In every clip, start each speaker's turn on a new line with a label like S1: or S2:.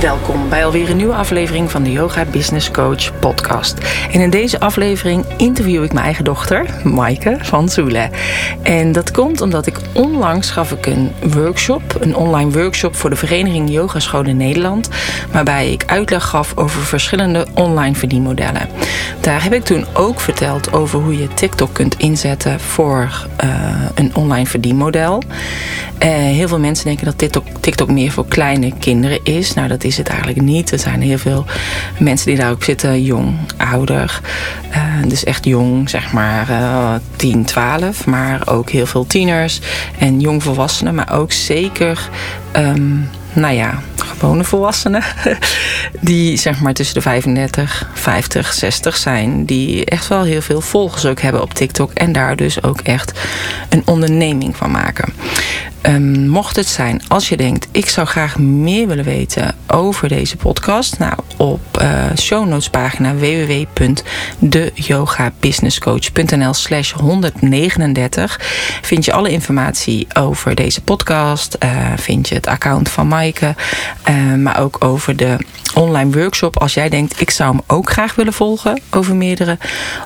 S1: Welkom bij alweer een nieuwe aflevering van de Yoga Business Coach podcast. En in deze aflevering interview ik mijn eigen dochter, Maaike van Zoelen. En dat komt omdat ik onlangs gaf ik een workshop, een online workshop voor de Vereniging Yogascholen Nederland, waarbij ik uitleg gaf over verschillende online verdienmodellen. Daar heb ik toen ook verteld over hoe je TikTok kunt inzetten voor uh, een online verdienmodel. Uh, heel veel mensen denken dat TikTok, TikTok meer voor kleine kinderen is. Nou, dat is het eigenlijk niet. Er zijn heel veel mensen die daar ook zitten, jong, ouder. Uh, dus echt jong, zeg maar uh, 10, 12. Maar ook heel veel tieners en jongvolwassenen. Maar ook zeker, um, nou ja, gewone volwassenen. Die zeg maar tussen de 35, 50, 60 zijn. Die echt wel heel veel volgers ook hebben op TikTok. En daar dus ook echt een onderneming van maken. Um, mocht het zijn, als je denkt, ik zou graag meer willen weten over deze podcast. Nou, op uh, show notes pagina www.deyogabusinesscoach.nl slash 139 vind je alle informatie over deze podcast. Uh, vind je het account van Maaike. Uh, maar ook over de online workshop. Als jij denkt, ik zou hem ook graag willen volgen over meerdere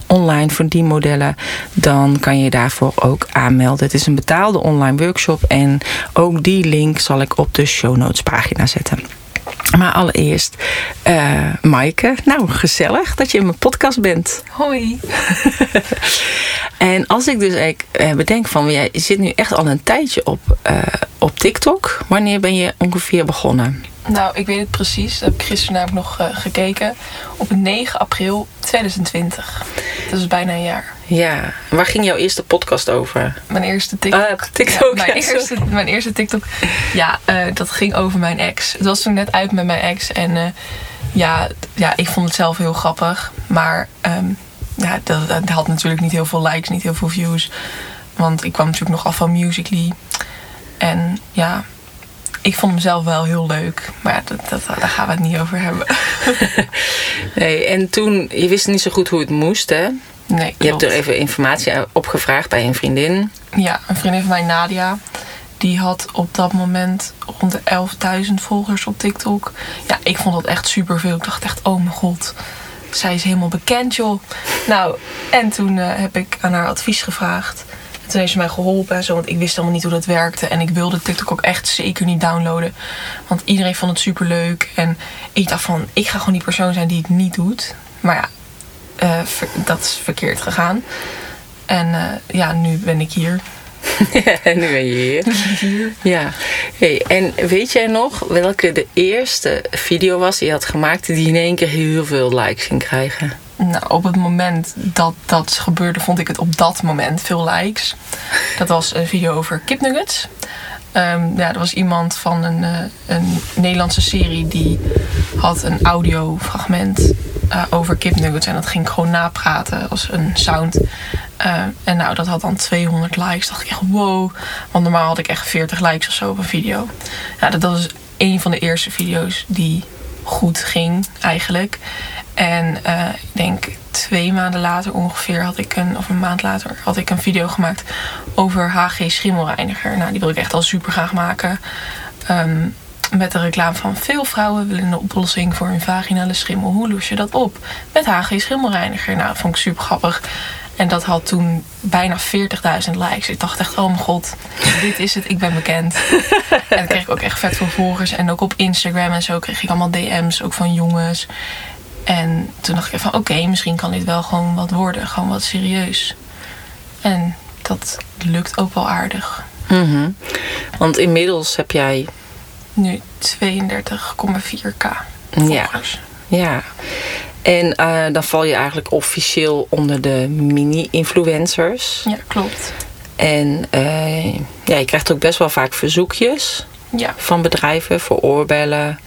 S1: online verdienmodellen. Dan kan je daarvoor ook aanmelden. Het is een betaalde online workshop. En ook die link zal ik op de show notes pagina zetten. Maar allereerst, uh, Maaike, nou gezellig dat je in mijn podcast bent.
S2: Hoi.
S1: en als ik dus eigenlijk bedenk van, jij zit nu echt al een tijdje op, uh, op TikTok. Wanneer ben je ongeveer begonnen?
S2: Nou, ik weet het precies. Dat heb ik gisteren namelijk nog uh, gekeken. Op 9 april 2020. Dat is bijna een jaar.
S1: Ja. Waar ging jouw eerste podcast over?
S2: Mijn eerste TikTok.
S1: Uh, TikTok
S2: ja, mijn, ja, eerste, mijn eerste TikTok. Ja, uh, dat ging over mijn ex. Het was toen net uit met mijn ex. En ja, ja, ik vond het zelf heel grappig. Maar um, ja, dat, dat had natuurlijk niet heel veel likes, niet heel veel views. Want ik kwam natuurlijk nog af van Musically. En ja, ik vond hem zelf wel heel leuk. Maar dat, dat, daar gaan we het niet over hebben.
S1: nee, en toen, je wist niet zo goed hoe het moest, hè?
S2: Nee, klopt.
S1: Je hebt er even informatie opgevraagd bij een vriendin.
S2: Ja, een vriendin van mij, Nadia. Die had op dat moment rond de 11.000 volgers op TikTok. Ja, ik vond dat echt superveel. Ik dacht echt, oh mijn god. Zij is helemaal bekend, joh. Nou, en toen uh, heb ik aan haar advies gevraagd. En toen heeft ze mij geholpen en zo, want ik wist helemaal niet hoe dat werkte. En ik wilde TikTok ook echt zeker niet downloaden. Want iedereen vond het super leuk. En ik dacht van, ik ga gewoon die persoon zijn die het niet doet. Maar ja, uh, dat is verkeerd gegaan. En uh, ja, nu ben ik hier.
S1: en nu ben je hier.
S2: hier.
S1: Ja. Hey, en weet jij nog welke de eerste video was die je had gemaakt die in één keer heel veel likes ging krijgen?
S2: Nou, op het moment dat dat gebeurde, vond ik het op dat moment veel likes. Dat was een video over kipnuggets. Um, ja, er was iemand van een, uh, een Nederlandse serie die had een audiofragment uh, over kipnuggets. En dat ging ik gewoon napraten als een sound. Uh, en nou, dat had dan 200 likes. Dacht ik echt, wow. Want normaal had ik echt 40 likes of zo op een video. Ja, dat, dat was een van de eerste video's die goed ging eigenlijk. En uh, ik denk twee maanden later ongeveer had ik een, of een maand later, had ik een video gemaakt over HG Schimmelreiniger. Nou, die wil ik echt al super graag maken. Um, met de reclame van veel vrouwen willen een oplossing voor hun vaginale schimmel. Hoe los je dat op? Met HG Schimmelreiniger. Nou, vond ik super grappig. En dat had toen bijna 40.000 likes. Ik dacht echt, oh mijn god, dit is het, ik ben bekend. en dan kreeg ik ook echt vet veel volgers. En ook op Instagram en zo kreeg ik allemaal DM's, ook van jongens. En toen dacht ik van oké, okay, misschien kan dit wel gewoon wat worden. Gewoon wat serieus. En dat lukt ook wel aardig.
S1: Mm -hmm. Want inmiddels heb jij...
S2: Nu 32,4k volgers.
S1: Ja, ja. En uh, dan val je eigenlijk officieel onder de mini-influencers.
S2: Ja, klopt.
S1: En uh, ja, je krijgt ook best wel vaak verzoekjes
S2: ja.
S1: van bedrijven voor oorbellen.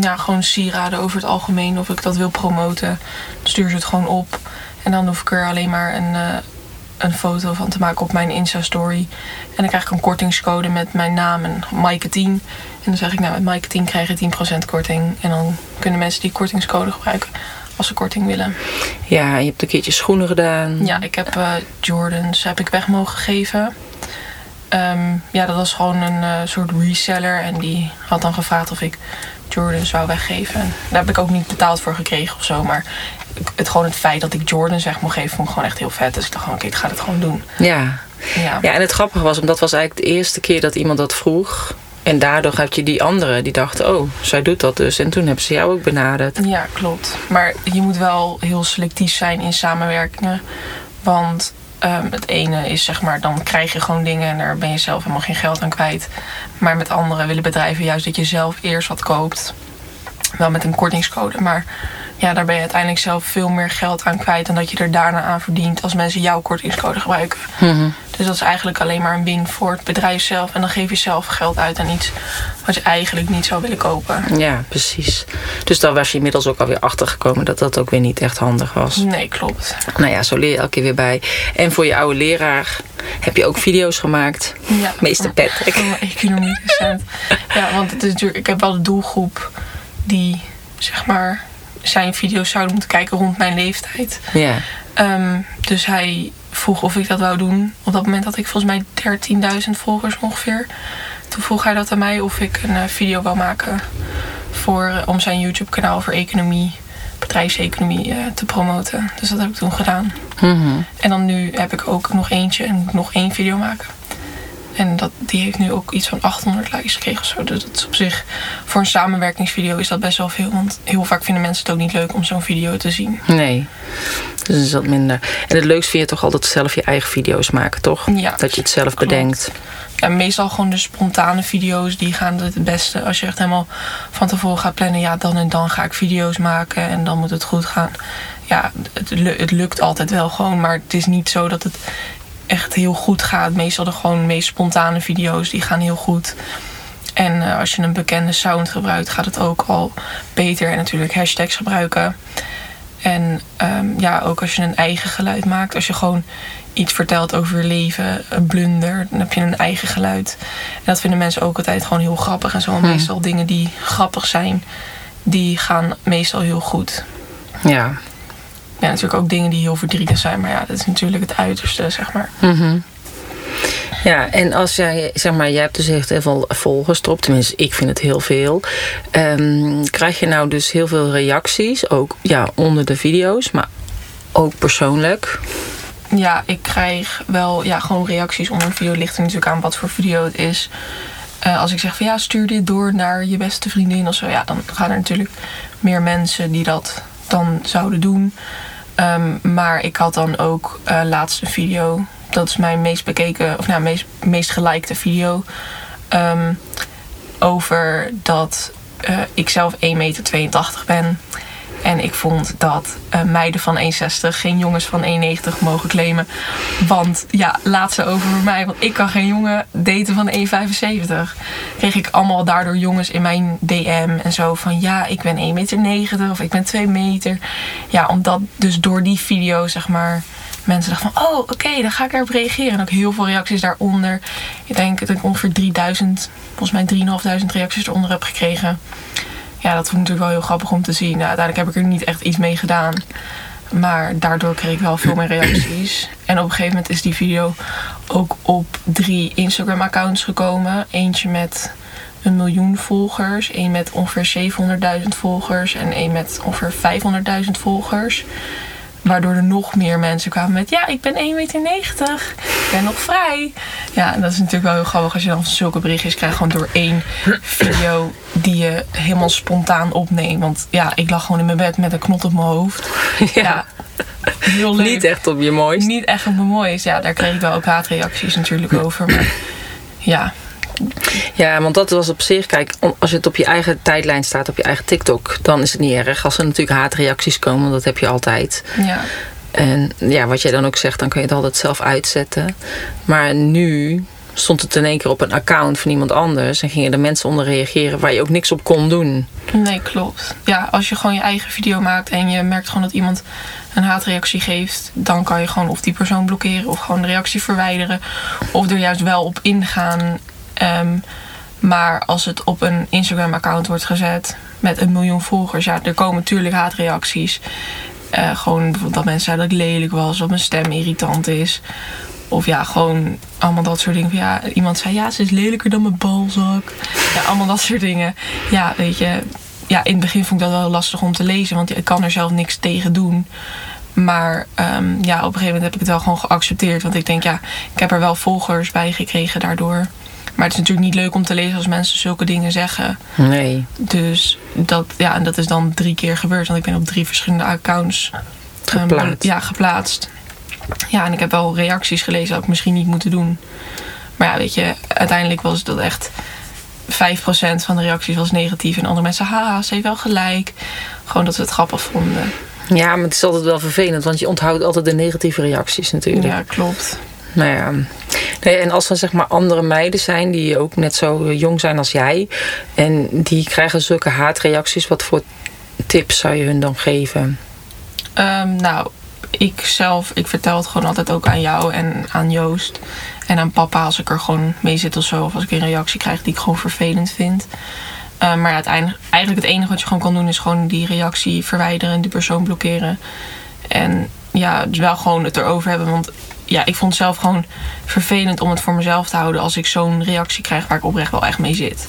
S2: Ja, gewoon sieraden over het algemeen. Of ik dat wil promoten. Stuur ze het gewoon op. En dan hoef ik er alleen maar een, uh, een foto van te maken op mijn Insta-story. En dan krijg ik een kortingscode met mijn naam en Maaike10. En dan zeg ik, nou, met Maaike 10 krijg je 10% korting. En dan kunnen mensen die kortingscode gebruiken als ze korting willen.
S1: Ja, je hebt een keertje schoenen gedaan.
S2: Ja, ik heb uh, Jordans heb ik weg mogen geven. Um, ja, dat was gewoon een uh, soort reseller. En die had dan gevraagd of ik Jordans wou weggeven. En daar heb ik ook niet betaald voor gekregen of zo. Maar het, gewoon het feit dat ik Jordans weg mocht geven, vond ik gewoon echt heel vet. Dus ik dacht gewoon, oké, okay, ik ga het gewoon doen.
S1: Ja. ja. Ja, en het grappige was, omdat was eigenlijk de eerste keer dat iemand dat vroeg. En daardoor heb je die anderen die dachten, oh, zij doet dat dus. En toen hebben ze jou ook benaderd.
S2: Ja, klopt. Maar je moet wel heel selectief zijn in samenwerkingen. Want um, het ene is zeg maar, dan krijg je gewoon dingen en daar ben je zelf helemaal geen geld aan kwijt. Maar met andere willen bedrijven juist dat je zelf eerst wat koopt. Wel met een kortingscode, maar ja, daar ben je uiteindelijk zelf veel meer geld aan kwijt dan dat je er daarna aan verdient als mensen jouw kortingscode gebruiken.
S1: Mm
S2: Dus dat is eigenlijk alleen maar een win voor het bedrijf zelf. En dan geef je zelf geld uit aan iets wat je eigenlijk niet zou willen kopen.
S1: Ja, precies. Dus daar was je inmiddels ook alweer achter gekomen dat dat ook weer niet echt handig was.
S2: Nee, klopt.
S1: Nou ja, zo leer je elke keer weer bij. En voor je oude leraar heb je ook video's gemaakt.
S2: Ja.
S1: Meester Patrick.
S2: Voor mijn economie docent. ja, want het is natuurlijk, ik heb wel de doelgroep die zeg maar zijn video's zouden moeten kijken rond mijn leeftijd.
S1: Ja.
S2: Um, dus hij vroeg of ik dat wou doen. Op dat moment had ik volgens mij 13.000 volgers ongeveer. Toen vroeg hij dat aan mij of ik een uh, video wou maken voor, uh, om zijn YouTube kanaal voor economie, bedrijfseconomie uh, te promoten. Dus dat heb ik toen gedaan.
S1: Mm -hmm.
S2: En dan nu heb ik ook nog eentje en moet nog één video maken. En dat, die heeft nu ook iets van 800 likes gekregen of zo. Dus dat is op zich, voor een samenwerkingsvideo is dat best wel veel. Want heel vaak vinden mensen het ook niet leuk om zo'n video te zien.
S1: Nee, dus is dat minder. En het leukst vind je toch altijd zelf je eigen video's maken, toch?
S2: Ja.
S1: Dat je het zelf klopt. bedenkt.
S2: Ja, meestal gewoon de spontane video's, die gaan het beste. Als je echt helemaal van tevoren gaat plannen, ja, dan en dan ga ik video's maken en dan moet het goed gaan. Ja, het, het lukt altijd wel gewoon, maar het is niet zo dat het echt heel goed gaat. Meestal de gewoon meest spontane video's, die gaan heel goed. En uh, als je een bekende sound gebruikt, gaat het ook al beter. En natuurlijk hashtags gebruiken. En um, ja, ook als je een eigen geluid maakt. Als je gewoon iets vertelt over je leven, een blunder, dan heb je een eigen geluid. En dat vinden mensen ook altijd gewoon heel grappig. En zo hmm. meestal dingen die grappig zijn, die gaan meestal heel goed.
S1: Ja,
S2: ja, natuurlijk ook dingen die heel verdrietig zijn. Maar ja, dat is natuurlijk het uiterste, zeg maar.
S1: Mm -hmm. Ja, en als jij, zeg maar, jij hebt dus echt heel veel volgers erop. Tenminste, ik vind het heel veel. Um, krijg je nou dus heel veel reacties, ook ja, onder de video's, maar ook persoonlijk?
S2: Ja, ik krijg wel ja, gewoon reacties onder een video. Ligt er natuurlijk aan wat voor video het is. Uh, als ik zeg van ja, stuur dit door naar je beste vriendin of zo. Ja, dan gaan er natuurlijk meer mensen die dat dan zouden doen. Um, maar ik had dan ook uh, laatst een video. Dat is mijn meest bekeken, of nou, meest, meest gelikte video. Um, over dat uh, ik zelf 1,82 meter ben. En ik vond dat uh, meiden van 1,60 geen jongens van 1,90 mogen claimen. Want ja, laat ze over mij. Want ik kan geen jongen daten van 1,75. Kreeg ik allemaal daardoor jongens in mijn DM en zo van ja, ik ben 1,90 meter of ik ben 2 meter. Ja, omdat dus door die video zeg maar mensen dachten van oh oké, okay, dan ga ik erop reageren. En ook heel veel reacties daaronder. Ik denk dat ik ongeveer 3000, volgens mij 3.500 reacties eronder heb gekregen ja, dat vond ik natuurlijk wel heel grappig om te zien. Nou, uiteindelijk heb ik er niet echt iets mee gedaan. Maar daardoor kreeg ik wel veel meer reacties. En op een gegeven moment is die video ook op drie Instagram-accounts gekomen. Eentje met een miljoen volgers. één met ongeveer 700.000 volgers. En één met ongeveer 500.000 volgers. Waardoor er nog meer mensen kwamen met... Ja, ik ben 1,90 meter. Ik ben nog vrij. Ja, en dat is natuurlijk wel heel grappig als je dan zulke berichtjes krijgt. Gewoon door één video die je helemaal spontaan opneemt. Want ja, ik lag gewoon in mijn bed met een knot op mijn hoofd.
S1: Ja. ja heel leuk. Niet echt op je mooist.
S2: Niet echt op mijn mooist. Ja, daar kreeg ik wel ook haatreacties natuurlijk over. Maar ja,
S1: ja, want dat was op zich, kijk, als je het op je eigen tijdlijn staat, op je eigen TikTok, dan is het niet erg. Als er natuurlijk haatreacties komen, dat heb je altijd.
S2: Ja.
S1: En ja, wat jij dan ook zegt, dan kun je het altijd zelf uitzetten. Maar nu stond het in één keer op een account van iemand anders. En gingen er mensen onder reageren waar je ook niks op kon doen.
S2: Nee, klopt. Ja, als je gewoon je eigen video maakt en je merkt gewoon dat iemand een haatreactie geeft, dan kan je gewoon of die persoon blokkeren of gewoon de reactie verwijderen. Of er juist wel op ingaan. Ehm, maar als het op een Instagram-account wordt gezet met een miljoen volgers, ja, er komen natuurlijk haatreacties. Uh, gewoon dat mensen zeiden dat ik lelijk was, of mijn stem irritant is. Of ja, gewoon allemaal dat soort dingen. Ja, iemand zei, ja, ze is lelijker dan mijn balzak. Ja, allemaal dat soort dingen. Ja, weet je. Ja, in het begin vond ik dat wel lastig om te lezen. Want ik kan er zelf niks tegen doen. Maar um, ja, op een gegeven moment heb ik het wel gewoon geaccepteerd. Want ik denk, ja, ik heb er wel volgers bij gekregen daardoor. Maar het is natuurlijk niet leuk om te lezen als mensen zulke dingen zeggen.
S1: Nee.
S2: Dus dat, ja, en dat is dan drie keer gebeurd. Want ik ben op drie verschillende accounts
S1: geplaatst. Um,
S2: ja, geplaatst. Ja, en ik heb wel reacties gelezen dat ik misschien niet moeten doen. Maar ja, weet je, uiteindelijk was dat echt 5% van de reacties was negatief. En andere mensen, haha, ze heeft wel gelijk. Gewoon dat we het grappig vonden.
S1: Ja, maar het is altijd wel vervelend, want je onthoudt altijd de negatieve reacties natuurlijk.
S2: Ja, klopt.
S1: Nou ja. En als er zeg maar andere meiden zijn die ook net zo jong zijn als jij. En die krijgen zulke haatreacties. Wat voor tips zou je hun dan geven?
S2: Um, nou, ik zelf, ik vertel het gewoon altijd ook aan jou en aan Joost. En aan papa als ik er gewoon mee zit of zo. Of als ik een reactie krijg die ik gewoon vervelend vind. Uh, maar uiteindelijk, eigenlijk het enige wat je gewoon kan doen is gewoon die reactie verwijderen en die persoon blokkeren. En ja, wel gewoon het erover hebben. Want ja, ik vond het zelf gewoon vervelend om het voor mezelf te houden als ik zo'n reactie krijg waar ik oprecht wel echt mee zit.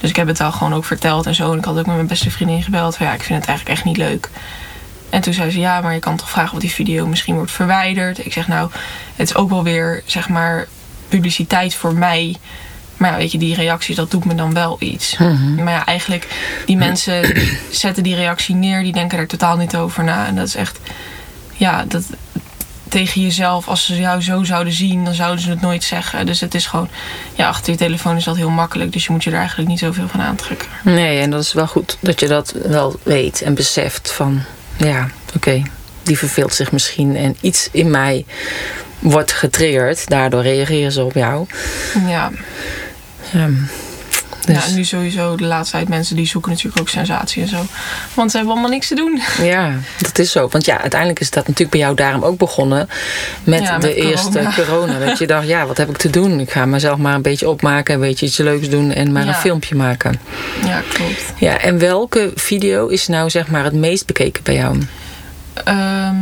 S2: Dus ik heb het wel gewoon ook verteld en zo. En ik had ook met mijn beste vriendin gebeld. Van ja, ik vind het eigenlijk echt niet leuk. En toen zei ze, ja, maar je kan toch vragen of die video misschien wordt verwijderd. Ik zeg, nou, het is ook wel weer, zeg maar, publiciteit voor mij. Maar ja, weet je, die reacties, dat doet me dan wel iets.
S1: Mhm.
S2: Maar ja, eigenlijk, die mensen zetten die reactie neer. Die denken er totaal niet over na. En dat is echt, ja, dat, tegen jezelf, als ze jou zo zouden zien, dan zouden ze het nooit zeggen. Dus het is gewoon, ja, achter je telefoon is dat heel makkelijk. Dus je moet je er eigenlijk niet zoveel van aantrekken.
S1: Nee, en dat is wel goed dat je dat wel weet en beseft van ja, oké, die verveelt zich misschien en iets in mij wordt getriggerd. Daardoor reageren ze op jou.
S2: Ja.
S1: Ja.
S2: Dus. Ja, nu sowieso de laatste tijd mensen die zoeken natuurlijk ook sensatie en zo. Want ze hebben allemaal niks te doen.
S1: Ja, dat is zo. Want ja, uiteindelijk is dat natuurlijk bij jou daarom ook begonnen. Met,
S2: Ja, met
S1: de eerste
S2: corona.
S1: corona. Dat je dacht, ja, wat heb ik te doen? Ik ga mezelf maar een beetje opmaken. Een beetje iets leuks doen en maar
S2: Ja.
S1: een filmpje maken.
S2: Ja, klopt.
S1: Ja, en welke video is nou zeg maar het meest bekeken bij jou?
S2: Ehm,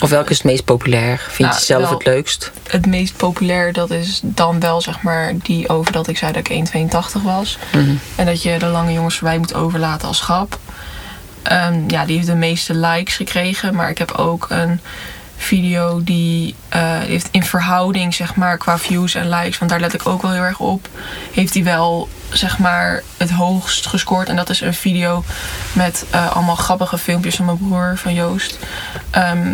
S1: Of welke is het meest populair? Vind
S2: Nou,
S1: je zelf
S2: wel-
S1: het leukst?
S2: Het meest populair, dat is dan wel zeg maar die over dat ik zei dat ik 1,82 was.
S1: Mhm.
S2: En dat je de lange jongens voorbij moet overlaten als grap. Ehm, ja, die heeft de meeste likes gekregen. Maar ik heb ook een video die eh, heeft in verhouding, zeg maar, qua views en likes. Want daar let ik ook wel heel erg op. Heeft hij wel, zeg maar, het hoogst gescoord. En dat is een video met eh, allemaal grappige filmpjes van mijn broer, van Joost. Ehm,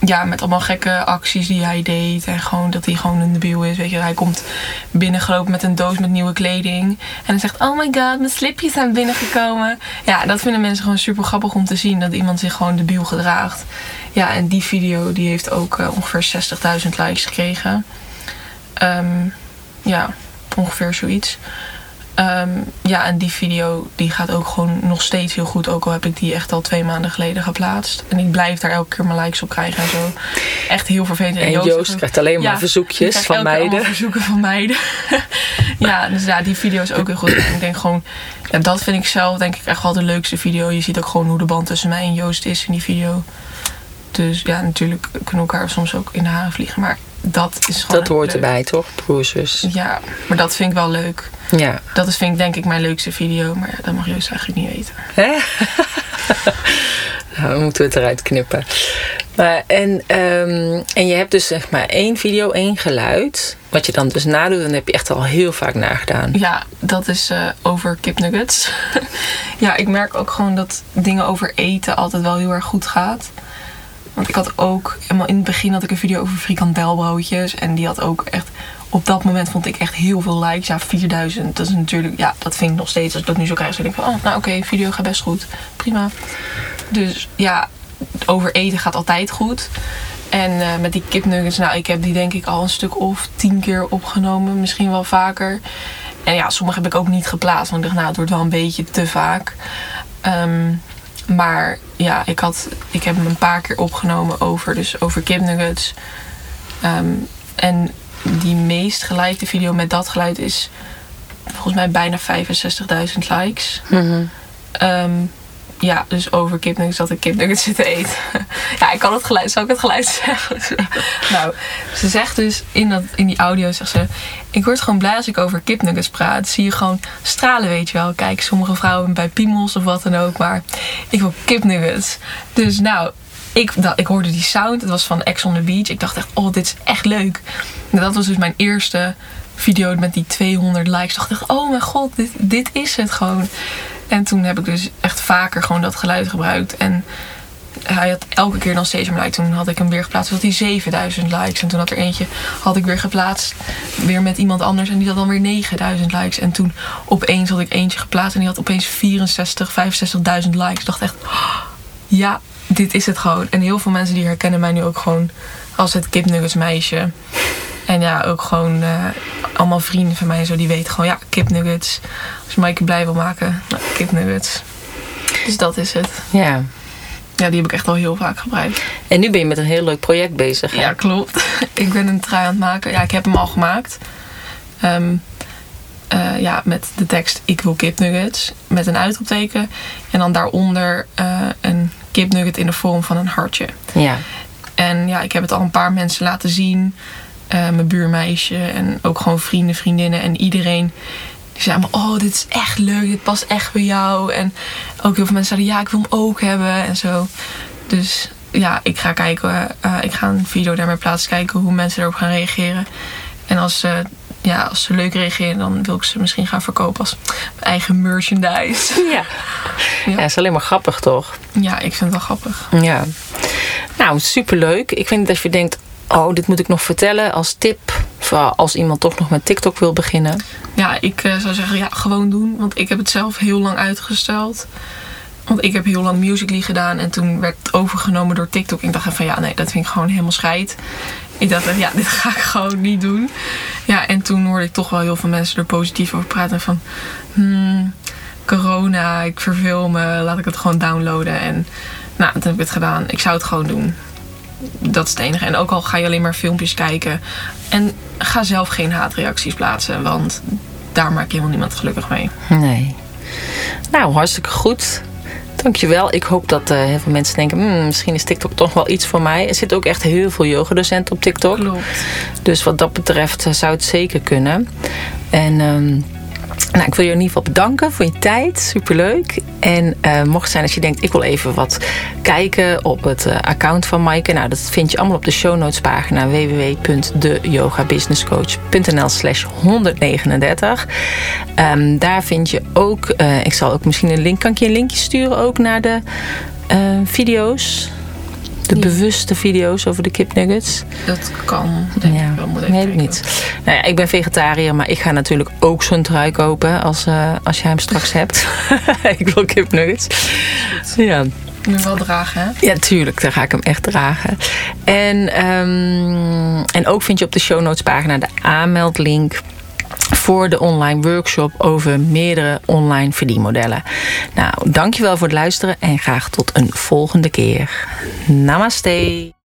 S2: ja, met allemaal gekke acties die hij deed. En gewoon dat hij gewoon een debiel is. Weet je, hij komt binnengelopen met een doos met nieuwe kleding. En hij zegt: Oh my god, mijn slipjes zijn binnengekomen. Ja, dat vinden mensen gewoon super grappig om te zien. Dat iemand zich gewoon debiel gedraagt. Ja, en die video die heeft ook eh, ongeveer 60.000 likes gekregen. Ehm, ja, ongeveer zoiets. Ehm, ja, en die video die gaat ook gewoon nog steeds heel goed. Ook al heb ik die echt al twee maanden geleden geplaatst. En ik blijf daar elke keer mijn likes op krijgen en zo. Echt heel vervelend.
S1: En Joost, krijgt alleen maar
S2: Ja,
S1: verzoekjes van meiden.
S2: verzoeken van meiden. ja, dus ja, die video is ook heel goed. En ik denk gewoon, ja, dat vind ik zelf denk ik echt wel de leukste video. Je ziet ook gewoon hoe de band tussen mij en Joost is in die video. Dus ja, natuurlijk kunnen elkaar soms ook in de haren vliegen. Maar dat is gewoon
S1: Dat hoort
S2: leuk.
S1: erbij, toch? Zus.
S2: Ja, maar dat vind ik wel leuk.
S1: Ja.
S2: Dat is vind ik denk ik mijn leukste video. Maar ja, dat mag Joost eigenlijk niet weten.
S1: Hè? nou, dan moeten we het eruit knippen. Maar, en, ehm, en je hebt dus zeg maar één video, één geluid. Wat je dan dus nadoet, dan heb je echt al heel vaak nagedaan.
S2: Ja, dat is eh, over kipnuggets. ja, ik merk ook gewoon dat dingen over eten altijd wel heel erg goed gaat. Want ik had ook, helemaal in het begin had ik een video over frikandelbroodjes. En die had ook echt, op dat moment vond ik echt heel veel likes. Ja, 4000. Dat is natuurlijk, ja, dat vind ik nog steeds. Als ik dat nu zo krijg, dan denk ik van, oh, nou oké, video gaat best goed. Prima. Dus ja, over eten gaat altijd goed. En eh, met die kipnuggets, nou, ik heb die denk ik al een stuk of tien keer opgenomen, misschien wel vaker. En ja, sommige heb ik ook niet geplaatst, want ik dacht, nou, het wordt wel een beetje te vaak. Ehm, maar ja, ik, had, ik heb hem een paar keer opgenomen over, dus over kipnuggets. Ehm, en die meest gelikte video met dat geluid is volgens mij bijna 65.000 likes. Ehm, ja, dus over kipnuggets dat ik kipnuggets zitten eten. ja, ik kan het geluid, zou ik het geluid zeggen? nou, ze zegt dus in, dat, in die audio, zegt ze... Ik word gewoon blij als ik over kipnuggets praat. Zie je gewoon stralen, weet je wel. Kijk, sommige vrouwen bij piemels of wat dan ook. Maar ik wil kipnuggets. Dus nou, ik, ik hoorde die sound. Het was van Ex on the Beach. Ik dacht echt, oh, dit is echt leuk. En dat was dus mijn eerste video met die 200 likes. Ik dacht, oh mijn god, dit, dit is het gewoon. En toen heb ik dus echt vaker gewoon dat geluid gebruikt. En hij had elke keer dan steeds meer likes. Toen had ik hem weer geplaatst, had hij 7000 likes. En toen had er eentje, had ik weer geplaatst, weer met iemand anders. En die had dan weer 9000 likes. En toen opeens had ik eentje geplaatst en die had opeens 64, 65.000 likes. Ik dacht echt, ja, dit is het gewoon. En heel veel mensen die herkennen mij nu ook gewoon als het kipnuggets meisje. En ja, ook gewoon uh, allemaal vrienden van mij zo, die weten gewoon, ja, kipnuggets. Als Maaike blij wil maken, nou, kipnuggets. Dus dat is het.
S1: Ja.
S2: Ja, die heb ik echt al heel vaak gebruikt.
S1: En nu ben je met een heel leuk project bezig. Hè?
S2: Ja, klopt. ik ben een trui aan het maken. Ja, ik heb hem al gemaakt. Um, uh, ja, met de tekst Ik wil kipnuggets. Met een uitroepteken. En dan daaronder uh, een kipnugget in de vorm van een hartje.
S1: Ja.
S2: En ja, ik heb het al een paar mensen laten zien. Uh, mijn buurmeisje en ook gewoon vrienden, vriendinnen en iedereen. Die zei maar, oh, dit is echt leuk, dit past echt bij jou. En ook heel veel mensen zeiden, ja, ik wil hem ook hebben en zo. Dus ja, ik ga kijken, uh, ik ga een video daarmee plaatsen, kijken hoe mensen erop gaan reageren. En als ze, ja, als ze leuk reageren, dan wil ik ze misschien gaan verkopen als mijn eigen merchandise.
S1: Ja. ja. ja, is alleen maar grappig, toch?
S2: Ja, ik vind het wel grappig.
S1: Ja. Nou, superleuk. Ik vind dat je denkt, oh, dit moet ik nog vertellen als tip. Voor als iemand toch nog met TikTok wil beginnen.
S2: Ja, ik uh, zou zeggen, ja, gewoon doen. Want ik heb het zelf heel lang uitgesteld. Want ik heb heel lang Musical.ly gedaan. En toen werd het overgenomen door TikTok. Ik dacht van, ja, nee, dat vind ik gewoon helemaal scheid. Ik dacht, ja, dit ga ik gewoon niet doen. Ja, en toen hoorde ik toch wel heel veel mensen er positief over praten. Van, hmm, corona, ik verveel me, laat ik het gewoon downloaden. En nou, toen heb ik het gedaan. Ik zou het gewoon doen dat is het enige. En ook al ga je alleen maar filmpjes kijken. En ga zelf geen haatreacties plaatsen. Want daar maak je helemaal niemand gelukkig mee.
S1: Nee. Nou, hartstikke goed. Dankjewel. Ik hoop dat uh, heel veel mensen denken... Hmm, misschien is TikTok toch wel iets voor mij. Er zitten ook echt heel veel yogadocenten op TikTok.
S2: Klopt.
S1: Dus wat dat betreft uh, zou het zeker kunnen. En... Um, nou, ik wil je in ieder geval bedanken voor je tijd. Superleuk. En uh, mocht het zijn als je denkt, ik wil even wat kijken op het uh, account van Maaike. Nou, dat vind je allemaal op de show notes pagina www.deyogabusinesscoach.nl slash 139. Um, daar vind je ook, uh, ik zal ook misschien een link, kan ik je een linkje sturen ook naar de video's de bewuste video's over de kipnuggets?
S2: Dat kan, denk ja. ik wel. Moet
S1: nee, niet. Nou ja, ik ben vegetariër, maar ik ga natuurlijk ook zo'n trui kopen als, uh, als jij hem straks hebt. ik wil kipnuggets. Ja.
S2: Je wel dragen, hè?
S1: Ja, tuurlijk. Dan ga ik hem echt dragen. En, um, en ook vind je op de show notes pagina de aanmeldlink voor de online workshop over meerdere online verdienmodellen. Nou, dankjewel voor het luisteren en graag tot een volgende keer. Namaste.